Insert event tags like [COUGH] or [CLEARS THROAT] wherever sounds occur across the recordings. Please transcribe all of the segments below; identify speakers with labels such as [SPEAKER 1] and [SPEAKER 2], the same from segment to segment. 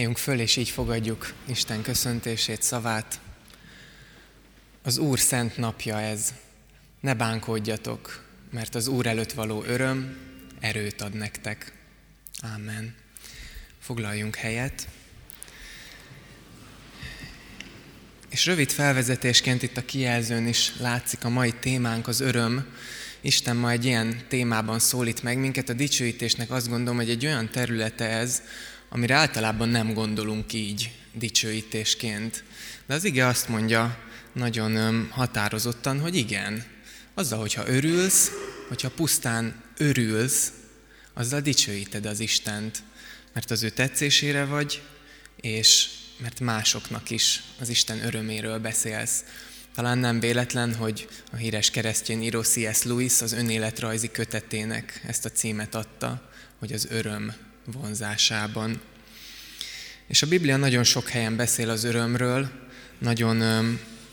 [SPEAKER 1] Álljunk föl, és így fogadjuk Isten köszöntését, szavát. Az Úr szent napja ez. Ne bánkodjatok, mert az Úr előtt való öröm erőt ad nektek. Ámen. Foglaljunk helyet. És rövid felvezetésként itt a kijelzőn is látszik a mai témánk, az öröm. Isten ma egy ilyen témában szólít meg minket. A dicsőítésnek azt gondolom, hogy egy olyan területe ez, amire általában nem gondolunk így dicsőítésként. De az ige azt mondja nagyon határozottan, hogy igen, azzal, hogyha örülsz, hogyha pusztán örülsz, azzal dicsőíted az Istent, mert az ő tetszésére vagy, és mert másoknak is az Isten öröméről beszélsz. Talán nem véletlen, hogy a híres keresztény író C.S. Lewis az önéletrajzi kötetének ezt a címet adta, hogy az öröm vonzásában. És a Biblia nagyon sok helyen beszél az örömről, nagyon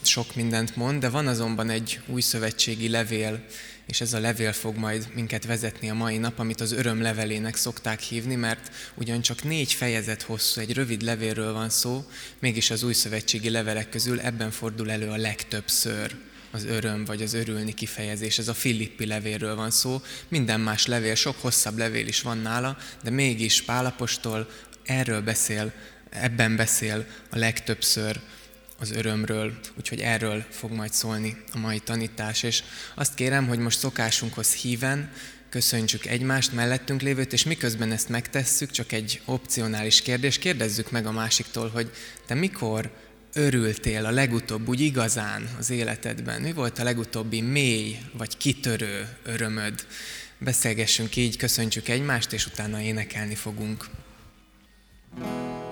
[SPEAKER 1] sok mindent mond, de van azonban egy új szövetségi levél, és ez a levél fog majd minket vezetni a mai nap, amit az öröm levelének szokták hívni, mert ugyancsak négy fejezet hosszú, egy rövid levélről van szó, mégis az új szövetségi levelek közül ebben fordul elő a legtöbbször az öröm vagy az örülni kifejezés. Ez a Filippi levélről van szó. Minden más levél, sok hosszabb levél is van nála, de mégis Pálapostól erről beszél, ebben beszél a legtöbbször az örömről, úgyhogy erről fog majd szólni a mai tanítás. És azt kérem, hogy most szokásunkhoz híven köszöntsük egymást, mellettünk lévőt, és miközben ezt megtesszük, csak egy opcionális kérdés, kérdezzük meg a másiktól, hogy te mikor örültél a legutóbb úgy igazán az életedben? Mi volt a legutóbbi mély vagy kitörő örömöd? Beszélgessünk így, köszöntsük egymást, és utána énekelni fogunk. thank you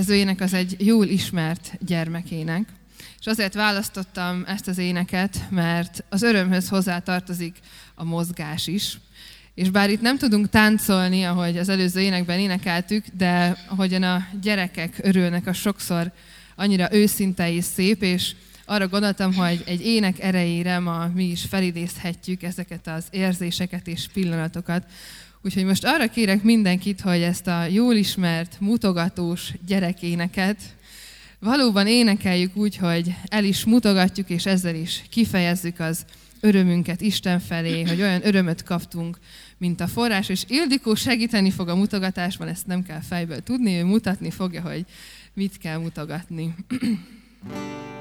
[SPEAKER 1] következő ének az egy jól ismert gyermekének, és azért választottam ezt az éneket, mert az örömhöz hozzá tartozik a mozgás is. És bár itt nem tudunk táncolni, ahogy az előző énekben énekeltük, de ahogyan a gyerekek örülnek, a sokszor annyira őszinte és szép, és arra gondoltam, hogy egy ének erejére ma mi is felidézhetjük ezeket az érzéseket és pillanatokat. Úgyhogy most arra kérek mindenkit, hogy ezt a jól ismert, mutogatós gyerekéneket valóban énekeljük úgy, hogy el is mutogatjuk, és ezzel is kifejezzük az örömünket Isten felé, hogy olyan örömöt kaptunk, mint a forrás, és Ildikó segíteni fog a mutogatásban, ezt nem kell fejből tudni, ő mutatni fogja, hogy mit kell mutogatni.
[SPEAKER 2] [CLEARS THROAT]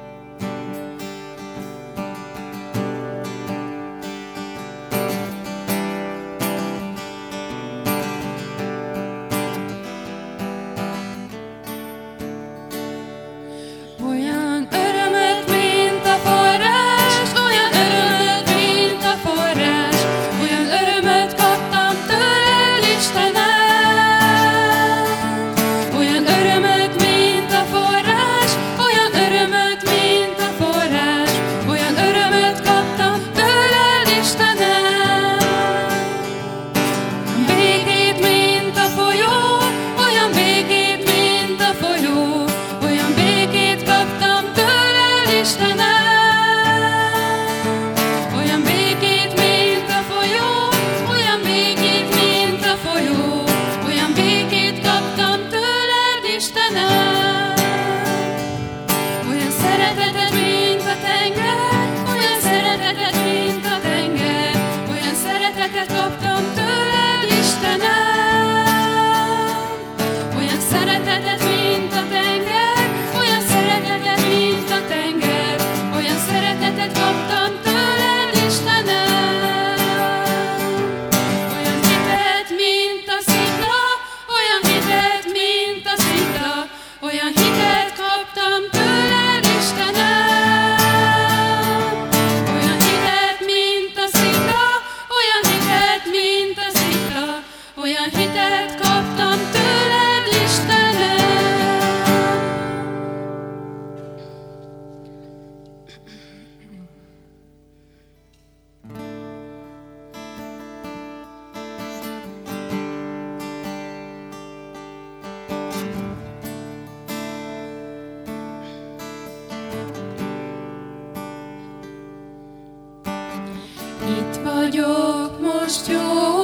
[SPEAKER 1] vagyok most, jó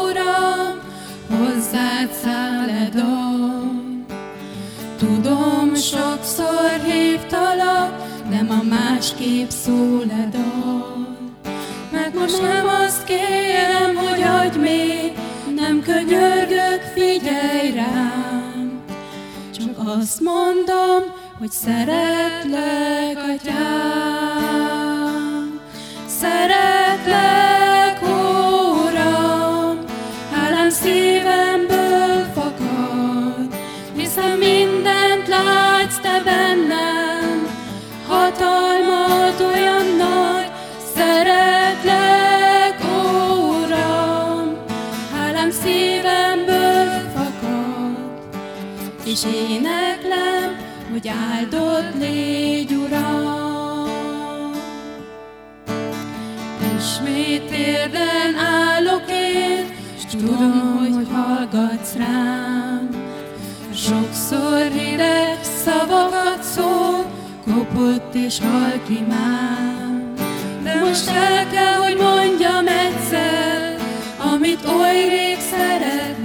[SPEAKER 1] Uram, hozzád száledom. Tudom, sokszor hívtalak, nem a másképp szóledom. Meg most nem azt kérem, hogy adj még, nem könyörgök, figyelj rám. Csak azt mondom, hogy szeretlek, atyám.
[SPEAKER 3] És éneklem, hogy áldott légy, Uram. Ismét térden állok én, s tudom, hogy hallgatsz rám. Sokszor hideg szavakat szól, kopott és halk imám. De most el kell, hogy mondjam egyszer, amit oly rég szeretnék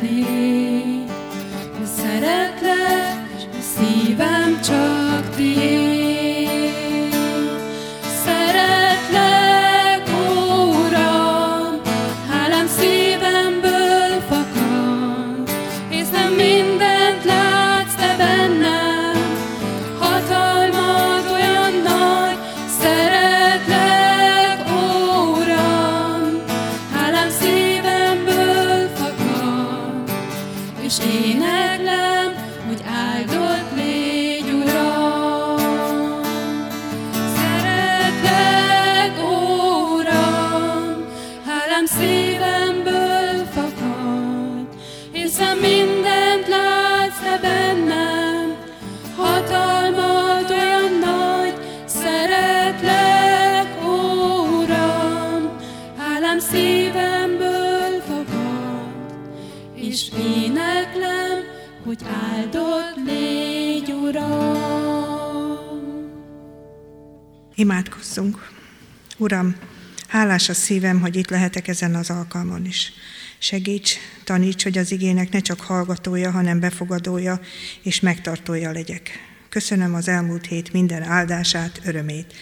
[SPEAKER 4] hálás a szívem, hogy itt lehetek ezen az alkalmon is. Segíts, taníts, hogy az igének ne csak hallgatója, hanem befogadója és megtartója legyek. Köszönöm az elmúlt hét minden áldását, örömét.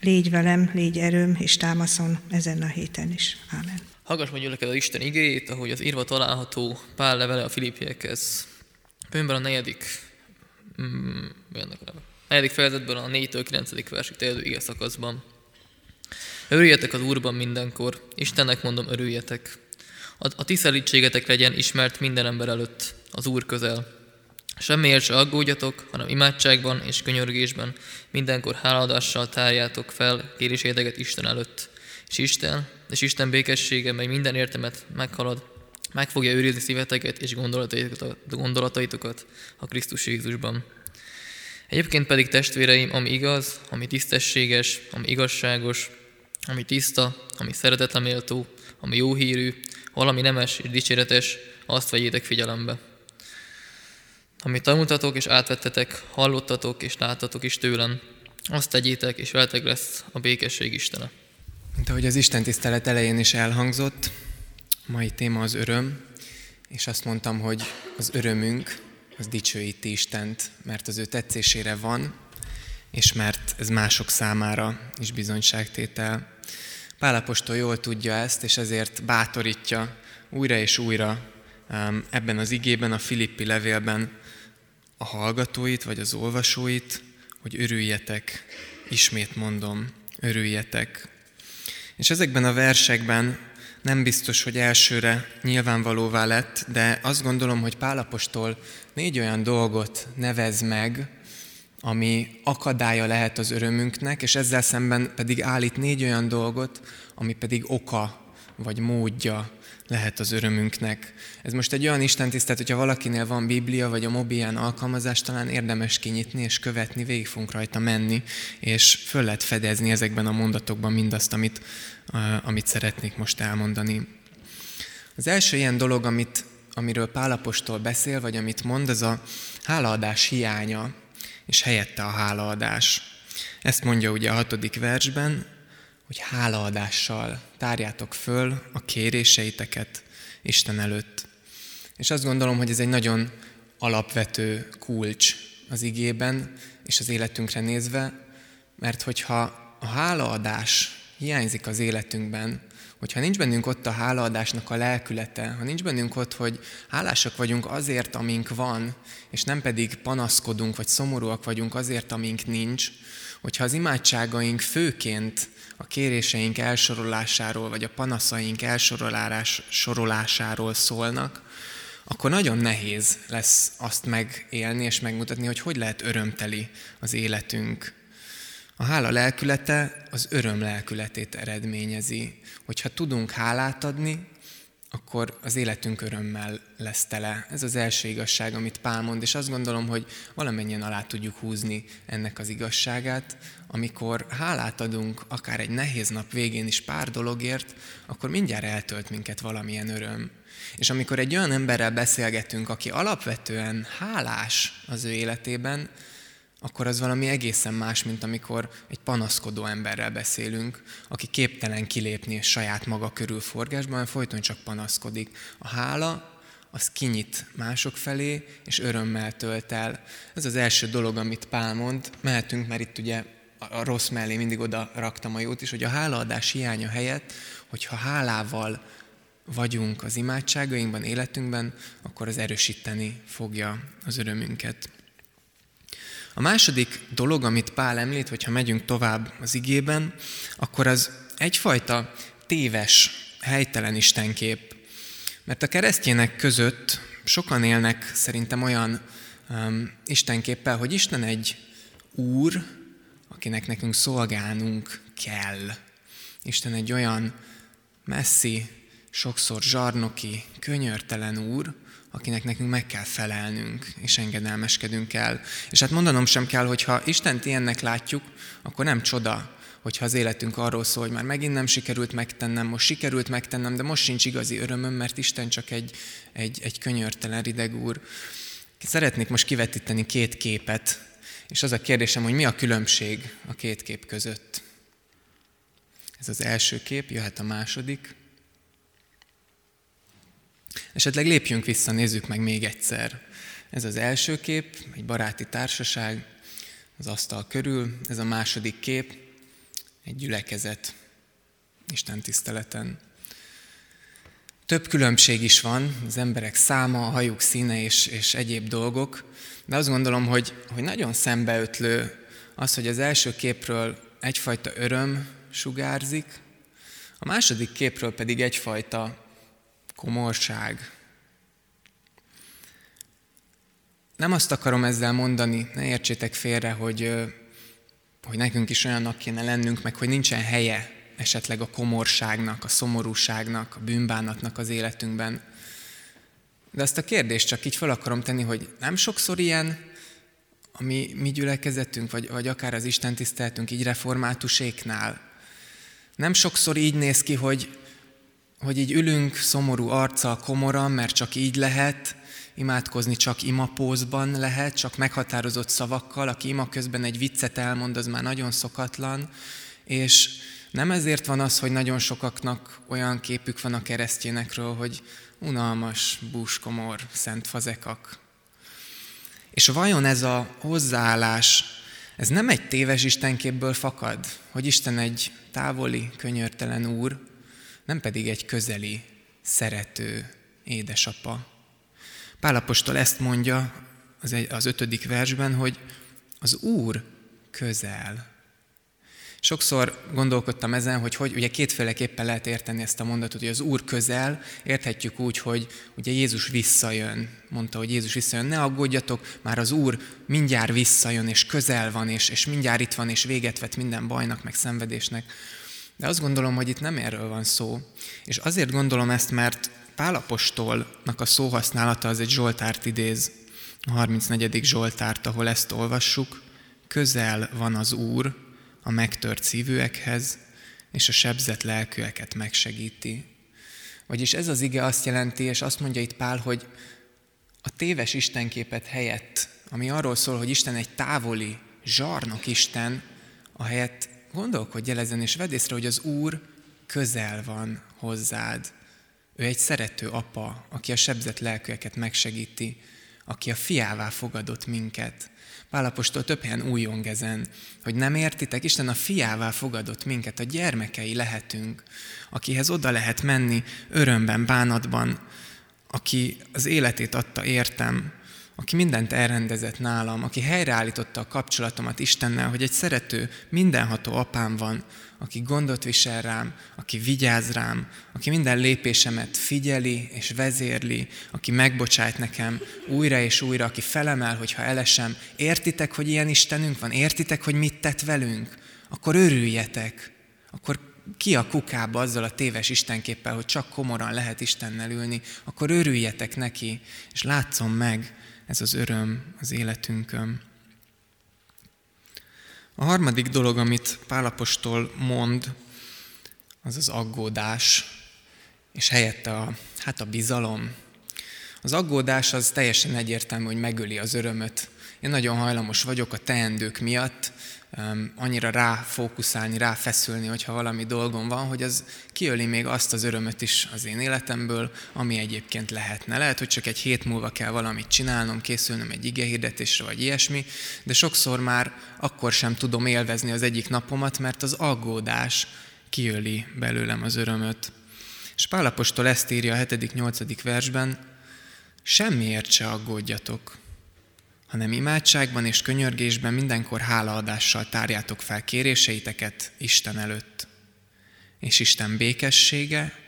[SPEAKER 4] Légy velem, légy erőm és támaszon ezen a héten is. Ámen.
[SPEAKER 5] Hallgass el az Isten igéjét, ahogy az írva található Pál levele a Filippiekhez. Könyvben a negyedik, mm, a negyedik fejezetben a 4-től 9. versig terjedő ige szakaszban. Örüljetek az Úrban mindenkor, Istennek mondom, örüljetek. A, a ti legyen ismert minden ember előtt, az Úr közel. Semmiért se aggódjatok, hanem imádságban és könyörgésben mindenkor háladással tárjátok fel kéréséteket Isten előtt. És Isten, és Isten békessége, mely minden értemet meghalad, meg fogja őrizni szíveteket és gondolataitokat, gondolataitokat a Krisztus Jézusban. Egyébként pedig testvéreim, ami igaz, ami tisztességes, ami igazságos, ami tiszta, ami szeretetre méltó, ami jó hírű, valami nemes és dicséretes, azt vegyétek figyelembe. Amit tanultatok és átvettetek, hallottatok és láttatok is tőlem, azt tegyétek, és veletek lesz a békesség Istene.
[SPEAKER 6] Mint ahogy az Isten tisztelet elején is elhangzott, mai téma az öröm, és azt mondtam, hogy az örömünk az dicsőíti Istent, mert az ő tetszésére van, és mert ez mások számára is bizonyságtétel. Pálapostól jól tudja ezt, és ezért bátorítja újra és újra ebben az igében, a Filippi levélben a hallgatóit, vagy az olvasóit, hogy örüljetek, ismét mondom, örüljetek. És ezekben a versekben nem biztos, hogy elsőre nyilvánvalóvá lett, de azt gondolom, hogy Pálapostól négy olyan dolgot nevez meg, ami akadálya lehet az örömünknek, és ezzel szemben pedig állít négy olyan dolgot, ami pedig oka vagy módja lehet az örömünknek. Ez most egy olyan istentisztelt, hogyha valakinél van Biblia, vagy a mobilján alkalmazás, talán érdemes kinyitni és követni, végig fogunk rajta menni, és föl lehet fedezni ezekben a mondatokban mindazt, amit, amit szeretnék most elmondani. Az első ilyen dolog, amit, amiről Pálapostól beszél, vagy amit mond, az a hálaadás hiánya, és helyette a hálaadás. Ezt mondja ugye a hatodik versben, hogy hálaadással tárjátok föl a kéréseiteket Isten előtt. És azt gondolom, hogy ez egy nagyon alapvető kulcs az igében és az életünkre nézve, mert hogyha a hálaadás hiányzik az életünkben, hogyha nincs bennünk ott a hálaadásnak a lelkülete, ha nincs bennünk ott, hogy hálásak vagyunk azért, amink van, és nem pedig panaszkodunk, vagy szomorúak vagyunk azért, amink nincs, hogyha az imádságaink főként a kéréseink elsorolásáról, vagy a panaszaink elsorolásáról szólnak, akkor nagyon nehéz lesz azt megélni és megmutatni, hogy hogy lehet örömteli az életünk. A hála lelkülete az öröm lelkületét eredményezi. Hogyha tudunk hálát adni, akkor az életünk örömmel lesz tele. Ez az első igazság, amit Pál mond, és azt gondolom, hogy valamennyien alá tudjuk húzni ennek az igazságát. Amikor hálát adunk, akár egy nehéz nap végén is pár dologért, akkor mindjárt eltölt minket valamilyen öröm. És amikor egy olyan emberrel beszélgetünk, aki alapvetően hálás az ő életében, akkor az valami egészen más, mint amikor egy panaszkodó emberrel beszélünk, aki képtelen kilépni saját maga körül forgásban, folyton csak panaszkodik. A hála az kinyit mások felé, és örömmel tölt el. Ez az első dolog, amit Pál mond. Mehetünk, mert itt ugye a rossz mellé mindig oda raktam a jót is, hogy a hálaadás hiánya helyett, hogyha hálával vagyunk az imádságainkban, életünkben, akkor az erősíteni fogja az örömünket. A második dolog, amit Pál említ, hogyha megyünk tovább az igében, akkor az egyfajta téves, helytelen istenkép. Mert a keresztjének között sokan élnek szerintem olyan um, istenképpel, hogy Isten egy úr, akinek nekünk szolgálnunk kell. Isten egy olyan messzi, sokszor zsarnoki, könyörtelen úr, akinek nekünk meg kell felelnünk, és engedelmeskedünk el. És hát mondanom sem kell, hogy ha Istent ilyennek látjuk, akkor nem csoda, hogyha az életünk arról szól, hogy már megint nem sikerült megtennem, most sikerült megtennem, de most sincs igazi örömöm, mert Isten csak egy, egy, egy könyörtelen rideg úr. Szeretnék most kivetíteni két képet, és az a kérdésem, hogy mi a különbség a két kép között. Ez az első kép, jöhet a második. Esetleg lépjünk vissza, nézzük meg még egyszer. Ez az első kép, egy baráti társaság, az asztal körül. Ez a második kép, egy gyülekezet, Isten tiszteleten. Több különbség is van, az emberek száma, a hajuk színe és, és egyéb dolgok, de azt gondolom, hogy, hogy nagyon szembeötlő az, hogy az első képről egyfajta öröm sugárzik, a második képről pedig egyfajta komorság. Nem azt akarom ezzel mondani, ne értsétek félre, hogy, hogy nekünk is olyannak kéne lennünk, meg hogy nincsen helye esetleg a komorságnak, a szomorúságnak, a bűnbánatnak az életünkben. De azt a kérdést csak így fel akarom tenni, hogy nem sokszor ilyen a mi, mi gyülekezetünk, vagy, vagy akár az Isten tiszteltünk így reformátuséknál. Nem sokszor így néz ki, hogy, hogy így ülünk szomorú arccal komoran, mert csak így lehet, imádkozni csak imapózban lehet, csak meghatározott szavakkal, aki ima közben egy viccet elmond, az már nagyon szokatlan, és nem ezért van az, hogy nagyon sokaknak olyan képük van a keresztjénekről, hogy unalmas, búskomor, szent fazekak. És vajon ez a hozzáállás, ez nem egy téves istenképből fakad, hogy Isten egy távoli, könyörtelen úr, nem pedig egy közeli, szerető édesapa. Pálapostól ezt mondja az, egy, az ötödik versben, hogy az Úr közel. Sokszor gondolkodtam ezen, hogy, hogy ugye kétféleképpen lehet érteni ezt a mondatot, hogy az Úr közel, érthetjük úgy, hogy ugye Jézus visszajön, mondta, hogy Jézus visszajön, ne aggódjatok, már az Úr mindjárt visszajön, és közel van, és, és mindjárt itt van, és véget vet minden bajnak, meg szenvedésnek. De azt gondolom, hogy itt nem erről van szó. És azért gondolom ezt, mert Pálapostolnak a szóhasználata az egy Zsoltárt idéz, a 34. Zsoltárt, ahol ezt olvassuk, közel van az Úr a megtört szívűekhez, és a sebzett lelkűeket megsegíti. Vagyis ez az ige azt jelenti, és azt mondja itt Pál, hogy a téves istenképet helyett, ami arról szól, hogy Isten egy távoli, zsarnok Isten, a helyett gondolkodj el ezen, és vedd észre, hogy az Úr közel van hozzád. Ő egy szerető apa, aki a sebzett lelkőeket megsegíti, aki a fiává fogadott minket. Pálapostól több helyen újong ezen, hogy nem értitek, Isten a fiává fogadott minket, a gyermekei lehetünk, akihez oda lehet menni örömben, bánatban, aki az életét adta értem, aki mindent elrendezett nálam, aki helyreállította a kapcsolatomat Istennel, hogy egy szerető, mindenható apám van, aki gondot visel rám, aki vigyáz rám, aki minden lépésemet figyeli és vezérli, aki megbocsájt nekem újra és újra, aki felemel, hogyha elesem. Értitek, hogy ilyen Istenünk van? Értitek, hogy mit tett velünk? Akkor örüljetek. Akkor ki a kukába azzal a téves Istenképpel, hogy csak komoran lehet Istennel ülni, akkor örüljetek neki, és látszom meg ez az öröm az életünkön. A harmadik dolog, amit Pálapostól mond, az az aggódás, és helyette a, hát a bizalom. Az aggódás az teljesen egyértelmű, hogy megöli az örömöt. Én nagyon hajlamos vagyok a teendők miatt, annyira ráfókuszálni, ráfeszülni, hogyha valami dolgom van, hogy az kiöli még azt az örömöt is az én életemből, ami egyébként lehetne. Lehet, hogy csak egy hét múlva kell valamit csinálnom, készülnöm egy igehirdetésre, vagy ilyesmi, de sokszor már akkor sem tudom élvezni az egyik napomat, mert az aggódás kiöli belőlem az örömöt. És Pálapostól ezt írja a 7.-8. versben, semmiért se aggódjatok, hanem imádságban és könyörgésben mindenkor hálaadással tárjátok fel kéréseiteket Isten előtt. És Isten békessége,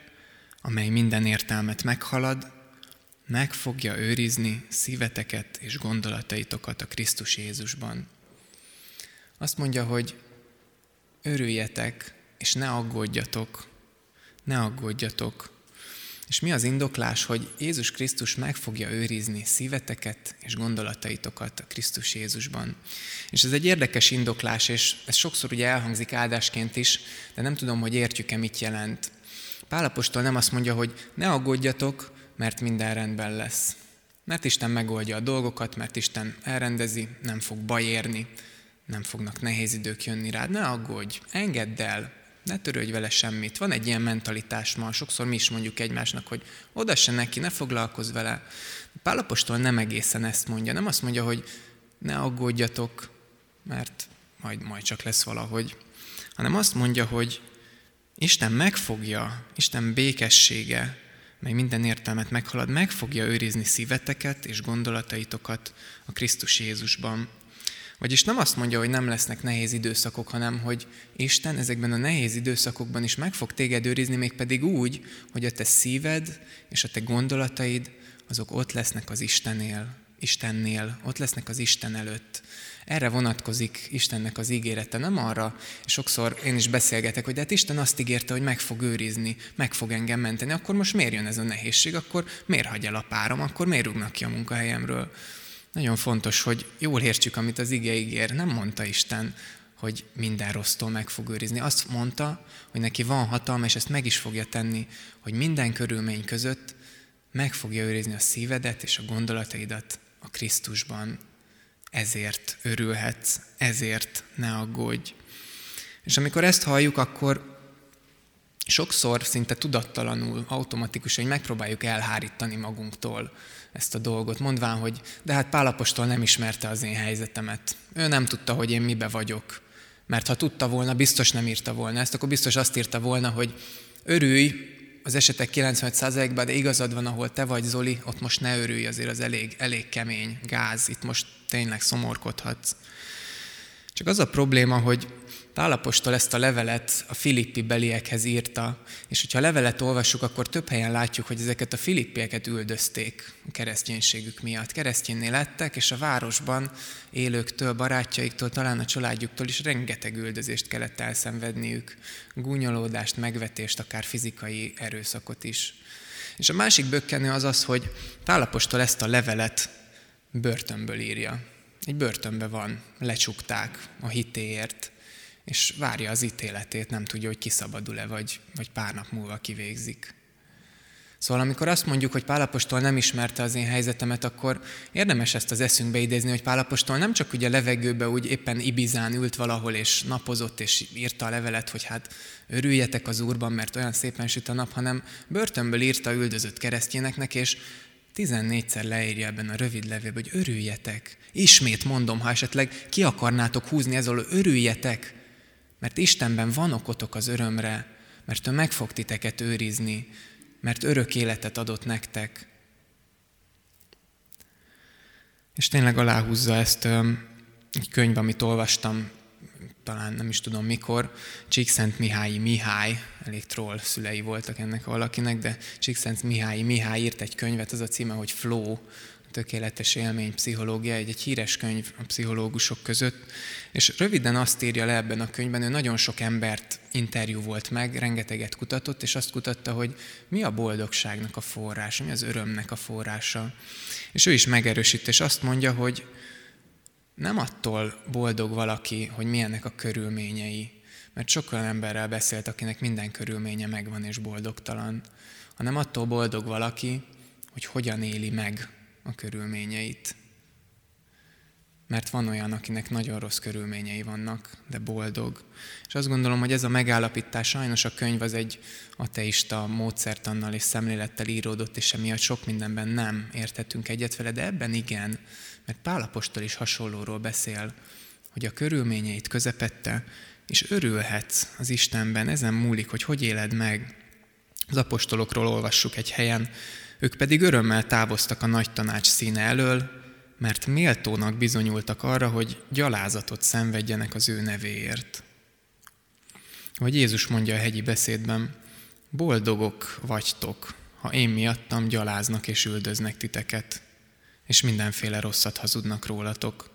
[SPEAKER 6] amely minden értelmet meghalad, meg fogja őrizni szíveteket és gondolataitokat a Krisztus Jézusban. Azt mondja, hogy örüljetek, és ne aggódjatok, ne aggódjatok. És mi az indoklás, hogy Jézus Krisztus meg fogja őrizni szíveteket és gondolataitokat a Krisztus Jézusban. És ez egy érdekes indoklás, és ez sokszor ugye elhangzik áldásként is, de nem tudom, hogy értjük-e, mit jelent. Pálapostól nem azt mondja, hogy ne aggódjatok, mert minden rendben lesz. Mert Isten megoldja a dolgokat, mert Isten elrendezi, nem fog baj érni, nem fognak nehéz idők jönni rád. Ne aggódj, engedd el, ne törődj vele semmit. Van egy ilyen mentalitás ma, sokszor mi is mondjuk egymásnak, hogy oda se neki, ne foglalkozz vele. Pálapostól nem egészen ezt mondja, nem azt mondja, hogy ne aggódjatok, mert majd, majd csak lesz valahogy, hanem azt mondja, hogy Isten megfogja, Isten békessége, mely minden értelmet meghalad, meg fogja őrizni szíveteket és gondolataitokat a Krisztus Jézusban. Vagyis nem azt mondja, hogy nem lesznek nehéz időszakok, hanem hogy Isten ezekben a nehéz időszakokban is meg fog téged őrizni, mégpedig úgy, hogy a te szíved és a te gondolataid azok ott lesznek az Istennél, Istennél, ott lesznek az Isten előtt. Erre vonatkozik Istennek az ígérete, nem arra. Sokszor én is beszélgetek, hogy de hát Isten azt ígérte, hogy meg fog őrizni, meg fog engem menteni, akkor most miért jön ez a nehézség, akkor miért hagy el a párom, akkor miért rúgnak ki a munkahelyemről. Nagyon fontos, hogy jól értsük, amit az ige ígér. Nem mondta Isten, hogy minden rossztól meg fog őrizni. Azt mondta, hogy neki van hatalma, és ezt meg is fogja tenni, hogy minden körülmény között meg fogja őrizni a szívedet és a gondolataidat a Krisztusban. Ezért örülhetsz, ezért ne aggódj. És amikor ezt halljuk, akkor sokszor szinte tudattalanul, automatikusan, megpróbáljuk elhárítani magunktól ezt a dolgot, mondván, hogy de hát Pálapostól nem ismerte az én helyzetemet. Ő nem tudta, hogy én mibe vagyok. Mert ha tudta volna, biztos nem írta volna ezt, akkor biztos azt írta volna, hogy örülj az esetek 95%-ban, de igazad van, ahol te vagy, Zoli, ott most ne örülj, azért az elég, elég kemény gáz, itt most tényleg szomorkodhatsz. Csak az a probléma, hogy Pálapostól ezt a levelet a filippi beliekhez írta, és hogyha a levelet olvassuk, akkor több helyen látjuk, hogy ezeket a filippieket üldözték a kereszténységük miatt. Keresztjénné lettek, és a városban élőktől, barátjaiktól, talán a családjuktól is rengeteg üldözést kellett elszenvedniük. Gúnyolódást, megvetést, akár fizikai erőszakot is. És a másik bökkenő az az, hogy Pálapostól ezt a levelet börtönből írja. Egy börtönbe van, lecsukták a hitéért, és várja az ítéletét, nem tudja, hogy kiszabadul-e, vagy, vagy pár nap múlva kivégzik. Szóval amikor azt mondjuk, hogy Pálapostól nem ismerte az én helyzetemet, akkor érdemes ezt az eszünkbe idézni, hogy Pálapostól nem csak ugye levegőbe úgy éppen Ibizán ült valahol, és napozott, és írta a levelet, hogy hát örüljetek az Úrban, mert olyan szépen süt a nap, hanem börtönből írta üldözött keresztényeknek, és 14-szer leírja ebben a rövid levélben, hogy örüljetek. Ismét mondom, ha esetleg ki akarnátok húzni ezzel, örüljetek, mert Istenben van okotok az örömre, mert ő meg fog titeket őrizni, mert örök életet adott nektek. És tényleg aláhúzza ezt egy könyv, amit olvastam, talán nem is tudom mikor, Csíkszent Mihályi Mihály, elég troll szülei voltak ennek valakinek, de Csíkszent Mihályi Mihály írt egy könyvet, az a címe, hogy Flow, tökéletes élmény pszichológia, egy, egy híres könyv a pszichológusok között, és röviden azt írja le ebben a könyvben, hogy nagyon sok embert interjú volt meg, rengeteget kutatott, és azt kutatta, hogy mi a boldogságnak a forrása, mi az örömnek a forrása. És ő is megerősít, és azt mondja, hogy nem attól boldog valaki, hogy milyennek a körülményei, mert sok olyan emberrel beszélt, akinek minden körülménye megvan és boldogtalan, hanem attól boldog valaki, hogy hogyan éli meg a körülményeit. Mert van olyan, akinek nagyon rossz körülményei vannak, de boldog. És azt gondolom, hogy ez a megállapítás, sajnos a könyv az egy ateista módszertannal és szemlélettel íródott, és emiatt sok mindenben nem értettünk egyet vele, de ebben igen, mert Pálapostól is hasonlóról beszél, hogy a körülményeit közepette, és örülhetsz az Istenben, ezen múlik, hogy hogy éled meg. Az apostolokról olvassuk egy helyen, ők pedig örömmel távoztak a nagy tanács színe elől, mert méltónak bizonyultak arra, hogy gyalázatot szenvedjenek az ő nevéért. Vagy Jézus mondja a hegyi beszédben, boldogok vagytok, ha én miattam gyaláznak és üldöznek titeket, és mindenféle rosszat hazudnak rólatok.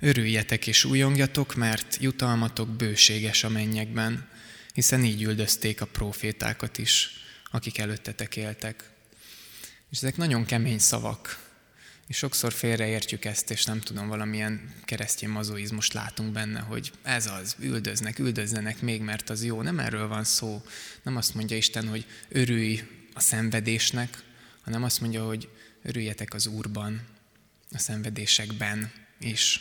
[SPEAKER 6] Örüljetek és újongjatok, mert jutalmatok bőséges a mennyekben, hiszen így üldözték a profétákat is, akik előttetek éltek. És ezek nagyon kemény szavak, és sokszor félreértjük ezt, és nem tudom, valamilyen keresztény mazoizmust látunk benne, hogy ez az, üldöznek, üldözzenek még, mert az jó. Nem erről van szó. Nem azt mondja Isten, hogy örülj a szenvedésnek, hanem azt mondja, hogy örüljetek az Úrban, a szenvedésekben is.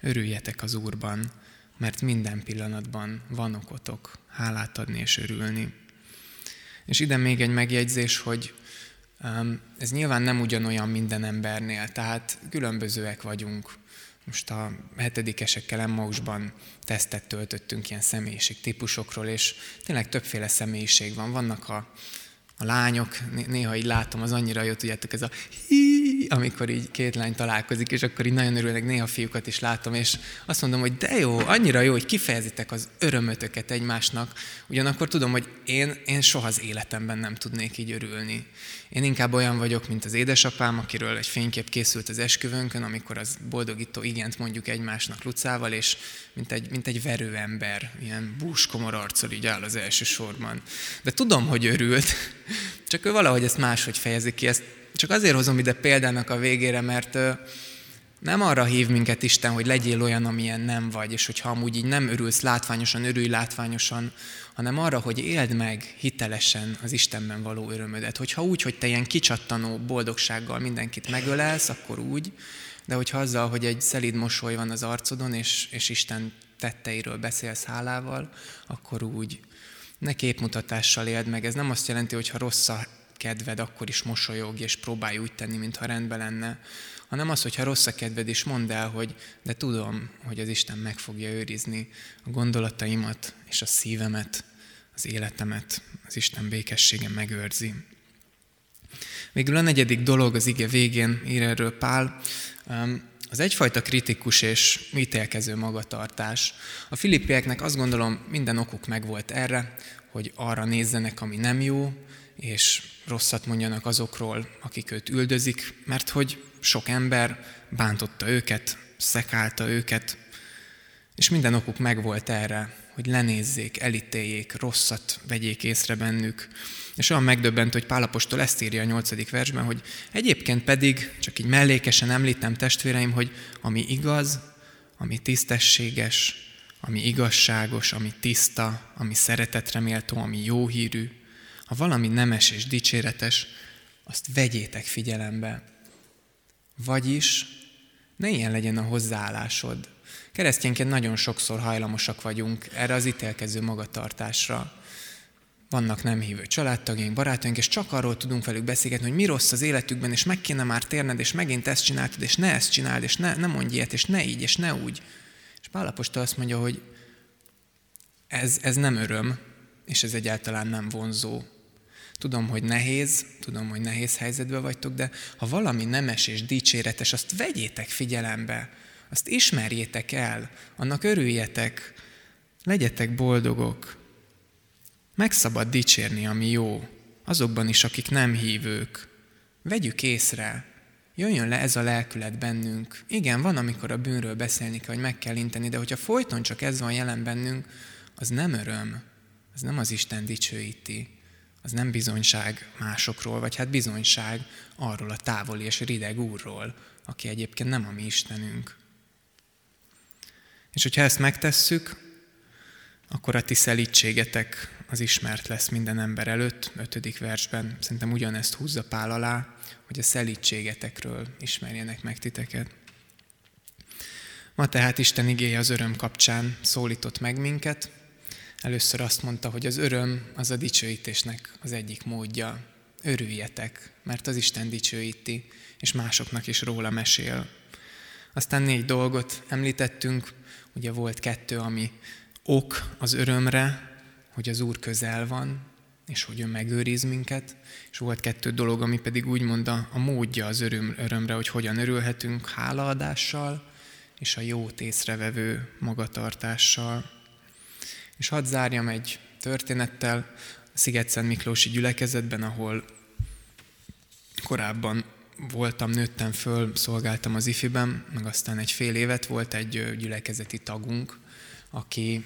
[SPEAKER 6] Örüljetek az Úrban, mert minden pillanatban van okotok hálát adni és örülni. És ide még egy megjegyzés, hogy ez nyilván nem ugyanolyan minden embernél, tehát különbözőek vagyunk. Most a hetedikesekkel Emmausban tesztet töltöttünk ilyen személyiség típusokról, és tényleg többféle személyiség van. Vannak a, a lányok, néha így látom, az annyira jó, tudjátok, ez a híííí, amikor így két lány találkozik, és akkor így nagyon örülnek, néha fiúkat is látom, és azt mondom, hogy de jó, annyira jó, hogy kifejezitek az örömötöket egymásnak, ugyanakkor tudom, hogy én, én soha az életemben nem tudnék így örülni. Én inkább olyan vagyok, mint az édesapám, akiről egy fénykép készült az esküvőnkön, amikor az boldogító igent mondjuk egymásnak Lucával, és mint egy, mint egy verő ember, ilyen búskomor arccal így áll az első sorban. De tudom, hogy örült, csak ő valahogy ezt máshogy fejezi ki. Ezt csak azért hozom ide példának a végére, mert nem arra hív minket Isten, hogy legyél olyan, amilyen nem vagy, és hogyha amúgy így nem örülsz látványosan, örülj látványosan, hanem arra, hogy éld meg hitelesen az Istenben való örömödet. Hogyha úgy, hogy te ilyen kicsattanó boldogsággal mindenkit megölelsz, akkor úgy, de hogyha azzal, hogy egy szelíd mosoly van az arcodon, és, és Isten tetteiről beszélsz hálával, akkor úgy. Ne képmutatással éld meg. Ez nem azt jelenti, hogy ha rossz a kedved, akkor is mosolyog, és próbálj úgy tenni, mintha rendben lenne, hanem az, hogyha rossz a kedved, és mondd el, hogy de tudom, hogy az Isten meg fogja őrizni a gondolataimat és a szívemet, az életemet, az Isten békessége megőrzi. Végül a negyedik dolog az ige végén ír erről Pál, az egyfajta kritikus és ítélkező magatartás. A filippieknek azt gondolom minden okuk megvolt erre, hogy arra nézzenek, ami nem jó, és rosszat mondjanak azokról, akik őt üldözik, mert hogy sok ember bántotta őket, szekálta őket, és minden okuk megvolt erre, hogy lenézzék, elítéljék, rosszat vegyék észre bennük. És olyan megdöbbent, hogy Pálapostól ezt írja a nyolcadik versben, hogy egyébként pedig, csak így mellékesen említem testvéreim, hogy ami igaz, ami tisztességes, ami igazságos, ami tiszta, ami szeretetre méltó, ami jó hírű, ha valami nemes és dicséretes, azt vegyétek figyelembe. Vagyis ne ilyen legyen a hozzáállásod. Keresztényként nagyon sokszor hajlamosak vagyunk erre az ítélkező magatartásra. Vannak nem hívő családtagjaink, barátaink, és csak arról tudunk velük beszélgetni, hogy mi rossz az életükben, és meg kéne már térned, és megint ezt csináltad, és ne ezt csináld, és ne, ne mondj ilyet, és ne így, és ne úgy. És Pálapostól azt mondja, hogy ez, ez nem öröm, és ez egyáltalán nem vonzó. Tudom, hogy nehéz, tudom, hogy nehéz helyzetben vagytok, de ha valami nemes és dicséretes, azt vegyétek figyelembe, azt ismerjétek el, annak örüljetek, legyetek boldogok. Meg szabad dicsérni, ami jó, azokban is, akik nem hívők. Vegyük észre, jöjjön le ez a lelkület bennünk. Igen, van, amikor a bűnről beszélni kell, hogy meg kell inteni, de hogyha folyton csak ez van jelen bennünk, az nem öröm, az nem az Isten dicsőíti az nem bizonyság másokról, vagy hát bizonyság arról a távoli és rideg úrról, aki egyébként nem a mi Istenünk. És hogyha ezt megtesszük, akkor a ti szelítségetek az ismert lesz minden ember előtt, ötödik versben. Szerintem ugyanezt húzza Pál alá, hogy a szelítségetekről ismerjenek meg titeket. Ma tehát Isten igéje az öröm kapcsán szólított meg minket, Először azt mondta, hogy az öröm az a dicsőítésnek az egyik módja. Örüljetek, mert az Isten dicsőíti, és másoknak is róla mesél. Aztán négy dolgot említettünk, ugye volt kettő, ami ok az örömre, hogy az Úr közel van, és hogy ő megőriz minket, és volt kettő dolog, ami pedig úgy mondta, a módja az öröm, örömre, hogy hogyan örülhetünk hálaadással, és a jót észrevevő magatartással. És hadd zárjam egy történettel a Sziget-Szent Miklósi gyülekezetben, ahol korábban voltam, nőttem föl, szolgáltam az ifiben, meg aztán egy fél évet volt egy gyülekezeti tagunk, aki,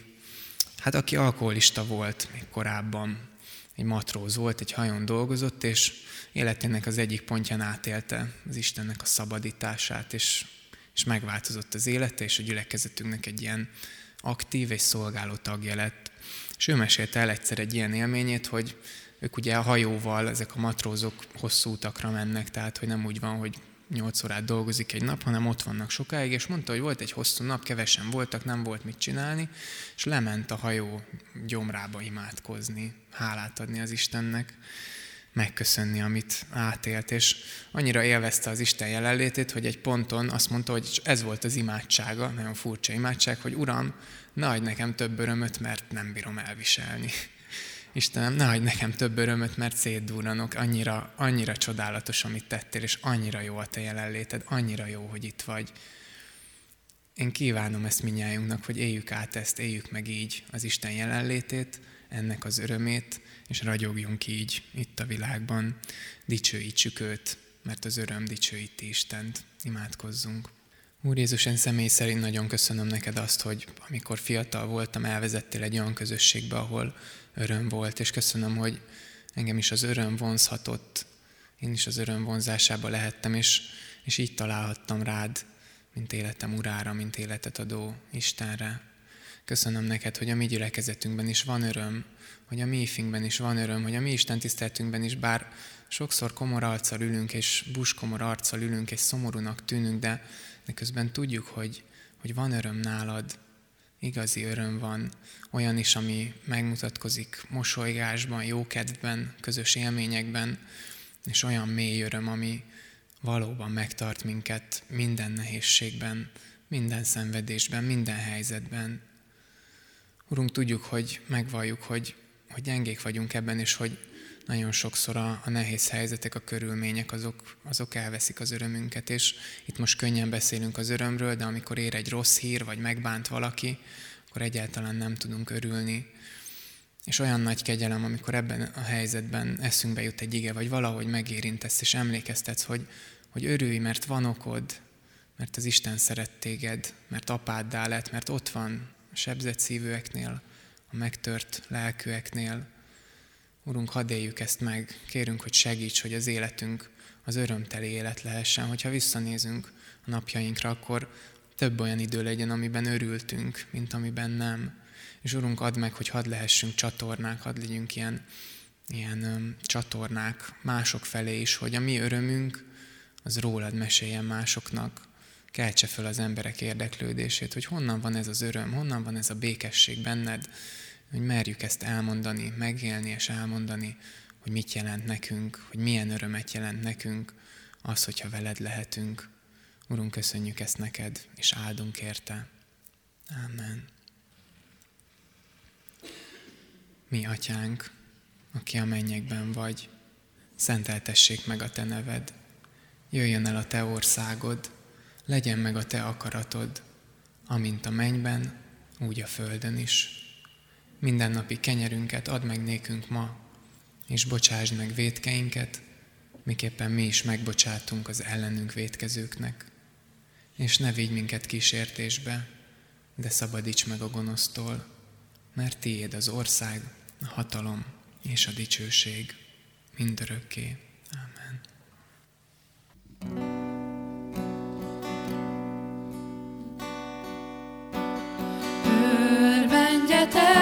[SPEAKER 6] hát aki alkoholista volt még korábban, egy matróz volt, egy hajón dolgozott, és életének az egyik pontján átélte az Istennek a szabadítását, és, és megváltozott az élete, és a gyülekezetünknek egy ilyen aktív és szolgáló tagja lett. És ő mesélte el egyszer egy ilyen élményét, hogy ők ugye a hajóval, ezek a matrózok hosszú utakra mennek, tehát hogy nem úgy van, hogy 8 órát dolgozik egy nap, hanem ott vannak sokáig, és mondta, hogy volt egy hosszú nap, kevesen voltak, nem volt mit csinálni, és lement a hajó gyomrába imádkozni, hálát adni az Istennek, megköszönni, amit átélt, és annyira élvezte az Isten jelenlétét, hogy egy ponton azt mondta, hogy ez volt az imádsága, nagyon furcsa imádság, hogy Uram, ne adj nekem több örömöt, mert nem bírom elviselni. Istenem, ne adj nekem több örömöt, mert szétdúranok, annyira, annyira csodálatos, amit tettél, és annyira jó a te jelenléted, annyira jó, hogy itt vagy. Én kívánom ezt minnyájunknak, hogy éljük át ezt, éljük meg így az Isten jelenlétét, ennek az örömét, és ragyogjunk így itt a világban. Dicsőítsük őt, mert az öröm dicsőíti Istent. Imádkozzunk. Úr Jézus, én személy szerint nagyon köszönöm neked azt, hogy amikor fiatal voltam, elvezettél egy olyan közösségbe, ahol öröm volt, és köszönöm, hogy engem is az öröm vonzhatott, én is az öröm vonzásába lehettem, és, és így találhattam rád, mint életem urára, mint életet adó Istenre. Köszönöm neked, hogy a mi gyülekezetünkben is van öröm, hogy a mi ifingben is van öröm, hogy a mi Isten tiszteltünkben is, bár sokszor komor arccal ülünk, és buskomor arccal ülünk, és szomorúnak tűnünk, de, de közben tudjuk, hogy, hogy van öröm nálad, igazi öröm van, olyan is, ami megmutatkozik mosolygásban, jókedvben, közös élményekben, és olyan mély öröm, ami valóban megtart minket minden nehézségben, minden szenvedésben, minden helyzetben. Urunk, tudjuk, hogy megvalljuk, hogy, hogy gyengék vagyunk ebben, és hogy nagyon sokszor a, a nehéz helyzetek, a körülmények, azok, azok elveszik az örömünket, és itt most könnyen beszélünk az örömről, de amikor ér egy rossz hír, vagy megbánt valaki, akkor egyáltalán nem tudunk örülni. És olyan nagy kegyelem, amikor ebben a helyzetben eszünkbe jut egy ige, vagy valahogy megérintesz, és emlékeztetsz, hogy, hogy örülj, mert van okod, mert az Isten szeret téged, mert apáddá lett, mert ott van a sebzett szívűeknél, a megtört lelkűeknél. Urunk, hadd éljük ezt meg, kérünk, hogy segíts, hogy az életünk az örömteli élet lehessen. Hogyha visszanézünk a napjainkra, akkor több olyan idő legyen, amiben örültünk, mint amiben nem. És Urunk, add meg, hogy hadd lehessünk csatornák, hadd legyünk ilyen, ilyen um, csatornák mások felé is, hogy a mi örömünk az rólad meséljen másoknak, keltse fel az emberek érdeklődését, hogy honnan van ez az öröm, honnan van ez a békesség benned, hogy merjük ezt elmondani, megélni és elmondani, hogy mit jelent nekünk, hogy milyen örömet jelent nekünk az, hogyha veled lehetünk. Urunk, köszönjük ezt neked, és áldunk érte. Amen. Mi, atyánk, aki a mennyekben vagy, szenteltessék meg a te neved. Jöjjön el a te országod, legyen meg a te akaratod, amint a mennyben, úgy a földön is. Mindennapi kenyerünket add meg nékünk ma, és bocsásd meg védkeinket, miképpen mi is megbocsátunk az ellenünk védkezőknek és ne vigy minket kísértésbe, de szabadíts meg a gonosztól, mert tiéd az ország, a hatalom és a dicsőség mindörökké. Amen.
[SPEAKER 3] Örvendjetek,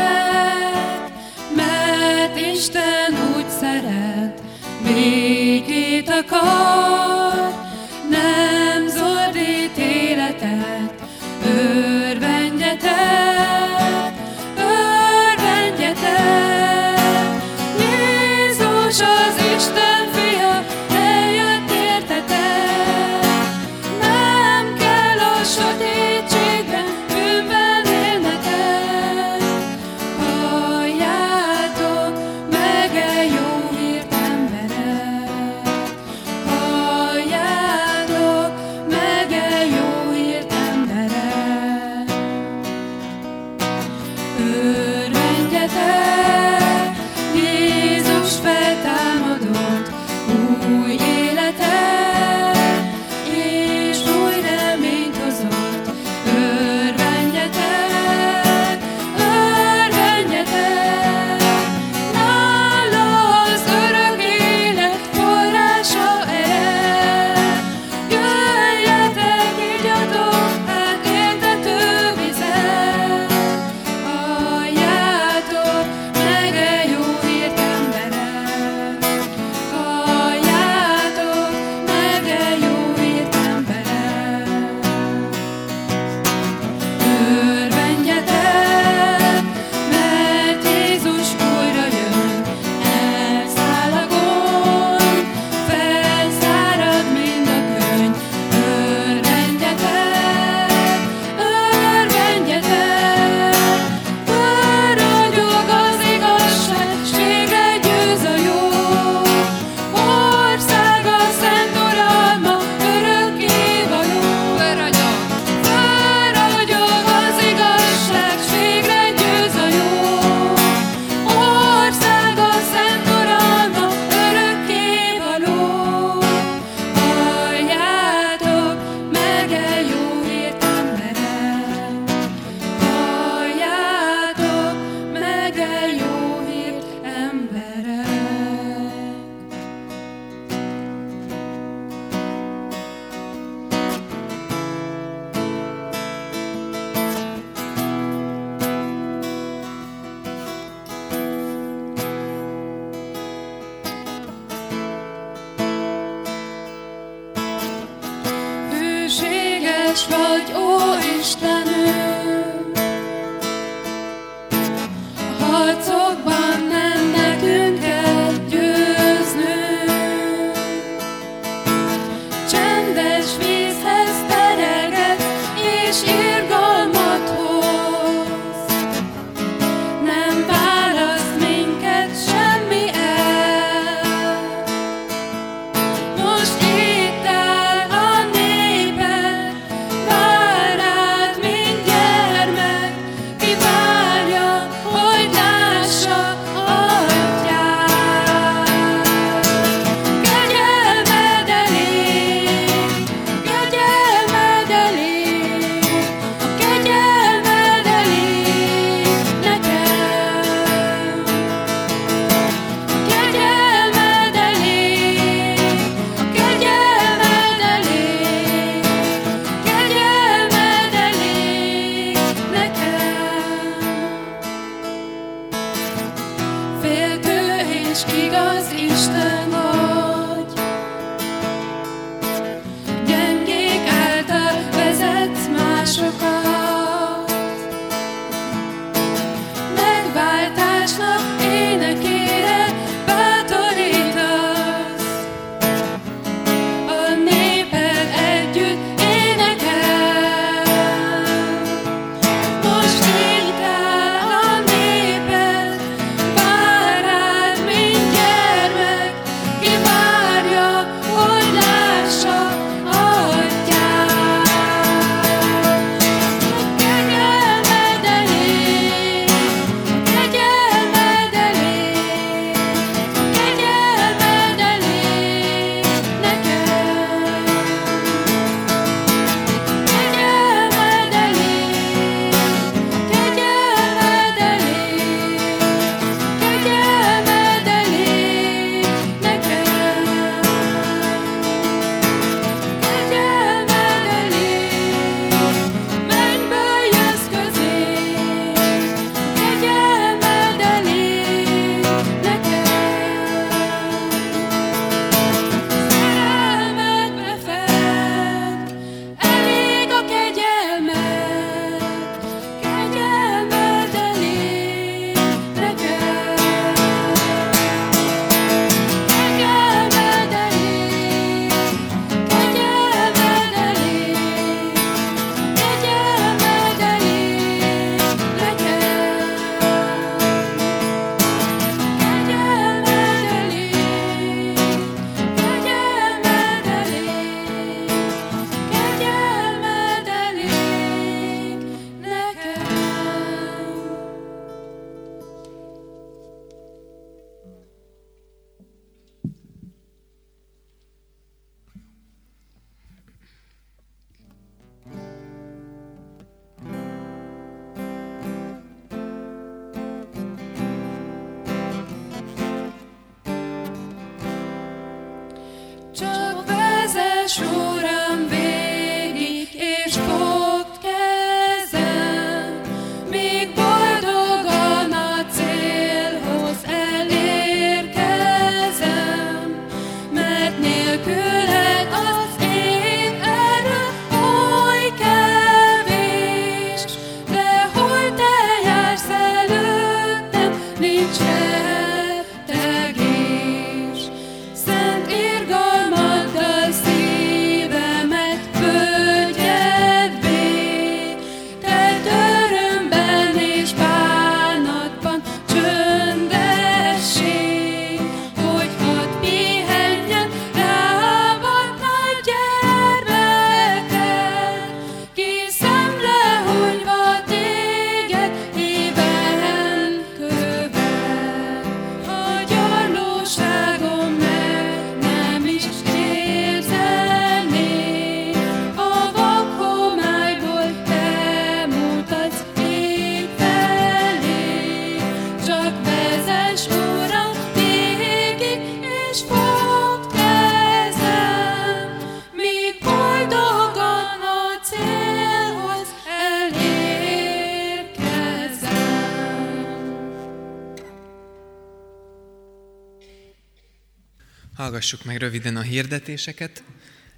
[SPEAKER 6] Hallgassuk meg röviden a hirdetéseket.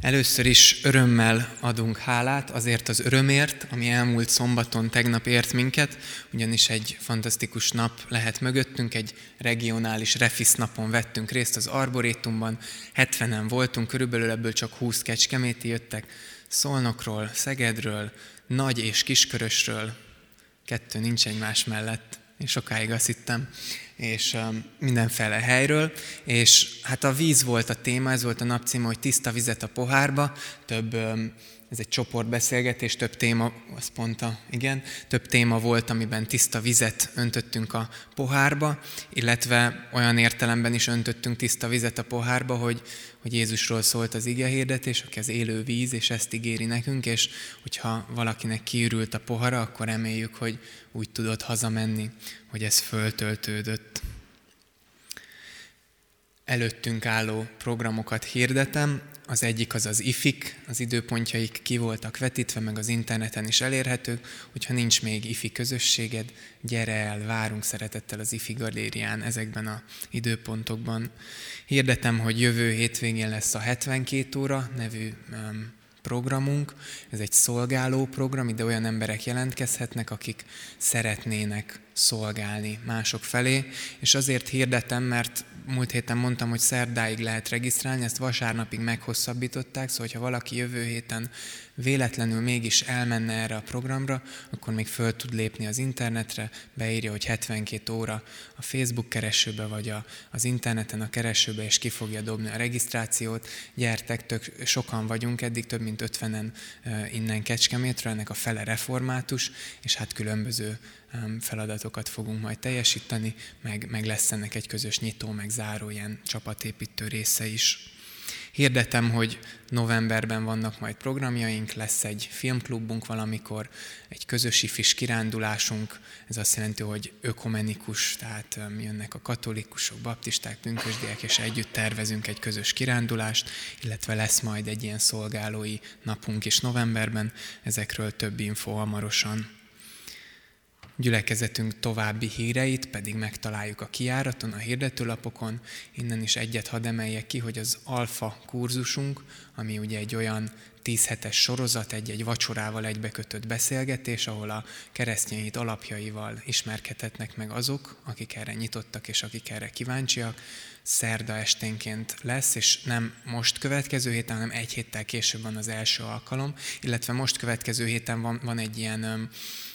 [SPEAKER 6] Először is örömmel adunk hálát azért az örömért, ami elmúlt szombaton tegnap ért minket, ugyanis egy fantasztikus nap lehet mögöttünk, egy regionális refisz napon vettünk részt az Arborétumban, 70-en voltunk, körülbelül ebből csak 20 kecskeméti jöttek, Szolnokról, Szegedről, Nagy és Kiskörösről, kettő nincs egymás mellett, én sokáig azt hittem, és mindenféle helyről, és hát a víz volt a téma, ez volt a napcíme, hogy tiszta vizet a pohárba, több, ez egy csoportbeszélgetés, több téma, az pont a, igen, több téma volt, amiben tiszta vizet öntöttünk a pohárba, illetve olyan értelemben is öntöttünk tiszta vizet a pohárba, hogy, hogy Jézusról szólt az ige hirdetés, aki az élő víz, és ezt ígéri nekünk, és hogyha valakinek kiürült a pohara, akkor reméljük, hogy úgy tudott hazamenni, hogy ez föltöltődött. Előttünk álló programokat hirdetem. Az egyik az az ifik, az időpontjaik ki voltak vetítve, meg az interneten is elérhetők. Hogyha nincs még ifi közösséged, gyere el, várunk szeretettel az ifi galérián ezekben a időpontokban. Hirdetem, hogy jövő hétvégén lesz a 72 óra nevű um, programunk. Ez egy szolgáló program, ide olyan emberek jelentkezhetnek, akik szeretnének szolgálni mások felé, és azért hirdetem, mert múlt héten mondtam, hogy szerdáig lehet regisztrálni, ezt vasárnapig meghosszabbították, szóval ha valaki jövő héten véletlenül mégis elmenne erre a programra, akkor még föl tud lépni az internetre, beírja, hogy 72 óra a Facebook keresőbe, vagy a, az interneten a keresőbe, és ki fogja dobni a regisztrációt. Gyertek, tök, sokan vagyunk, eddig több mint 50-en innen Kecskemétről, ennek a fele református, és hát különböző feladatokat fogunk majd teljesíteni, meg, meg lesz ennek egy közös nyitó, meg záró ilyen csapatépítő része is. Hirdetem, hogy novemberben vannak majd programjaink, lesz egy filmklubunk valamikor, egy közös ifis kirándulásunk, ez azt jelenti, hogy ökomenikus, tehát jönnek a katolikusok, baptisták, pünkösdiek, és együtt tervezünk egy közös kirándulást, illetve lesz majd egy ilyen szolgálói napunk is novemberben, ezekről több info hamarosan gyülekezetünk további híreit pedig megtaláljuk a kiáraton, a hirdetőlapokon. Innen is egyet hadd emeljek ki, hogy az alfa kurzusunk, ami ugye egy olyan 10 hetes sorozat, egy-egy vacsorával egybekötött beszélgetés, ahol a keresztény hit alapjaival ismerkedhetnek meg azok, akik erre nyitottak és akik erre kíváncsiak. Szerda esténként lesz, és nem most következő héten, hanem egy héttel később van az első alkalom, illetve most következő héten van, van egy ilyen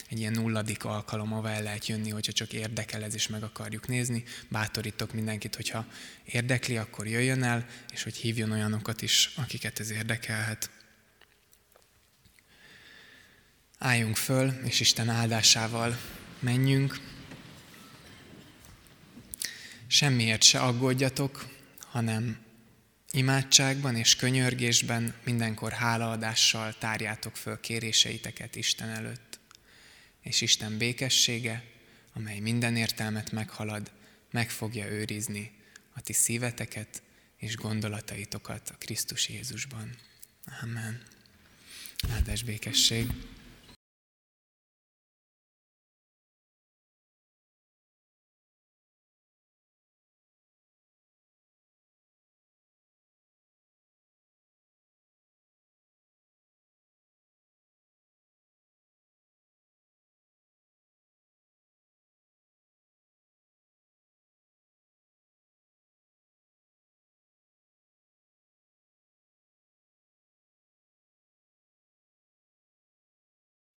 [SPEAKER 6] egy ilyen nulladik alkalom, ahol el lehet jönni, hogyha csak érdekel ez, és meg akarjuk nézni. Bátorítok mindenkit, hogyha érdekli, akkor jöjjön el, és hogy hívjon olyanokat is, akiket ez érdekelhet. Álljunk föl, és Isten áldásával menjünk. Semmiért se aggódjatok, hanem imádságban és könyörgésben mindenkor hálaadással tárjátok föl kéréseiteket Isten előtt és Isten békessége, amely minden értelmet meghalad, meg fogja őrizni a ti szíveteket és gondolataitokat a Krisztus Jézusban. Amen. Áldás békesség!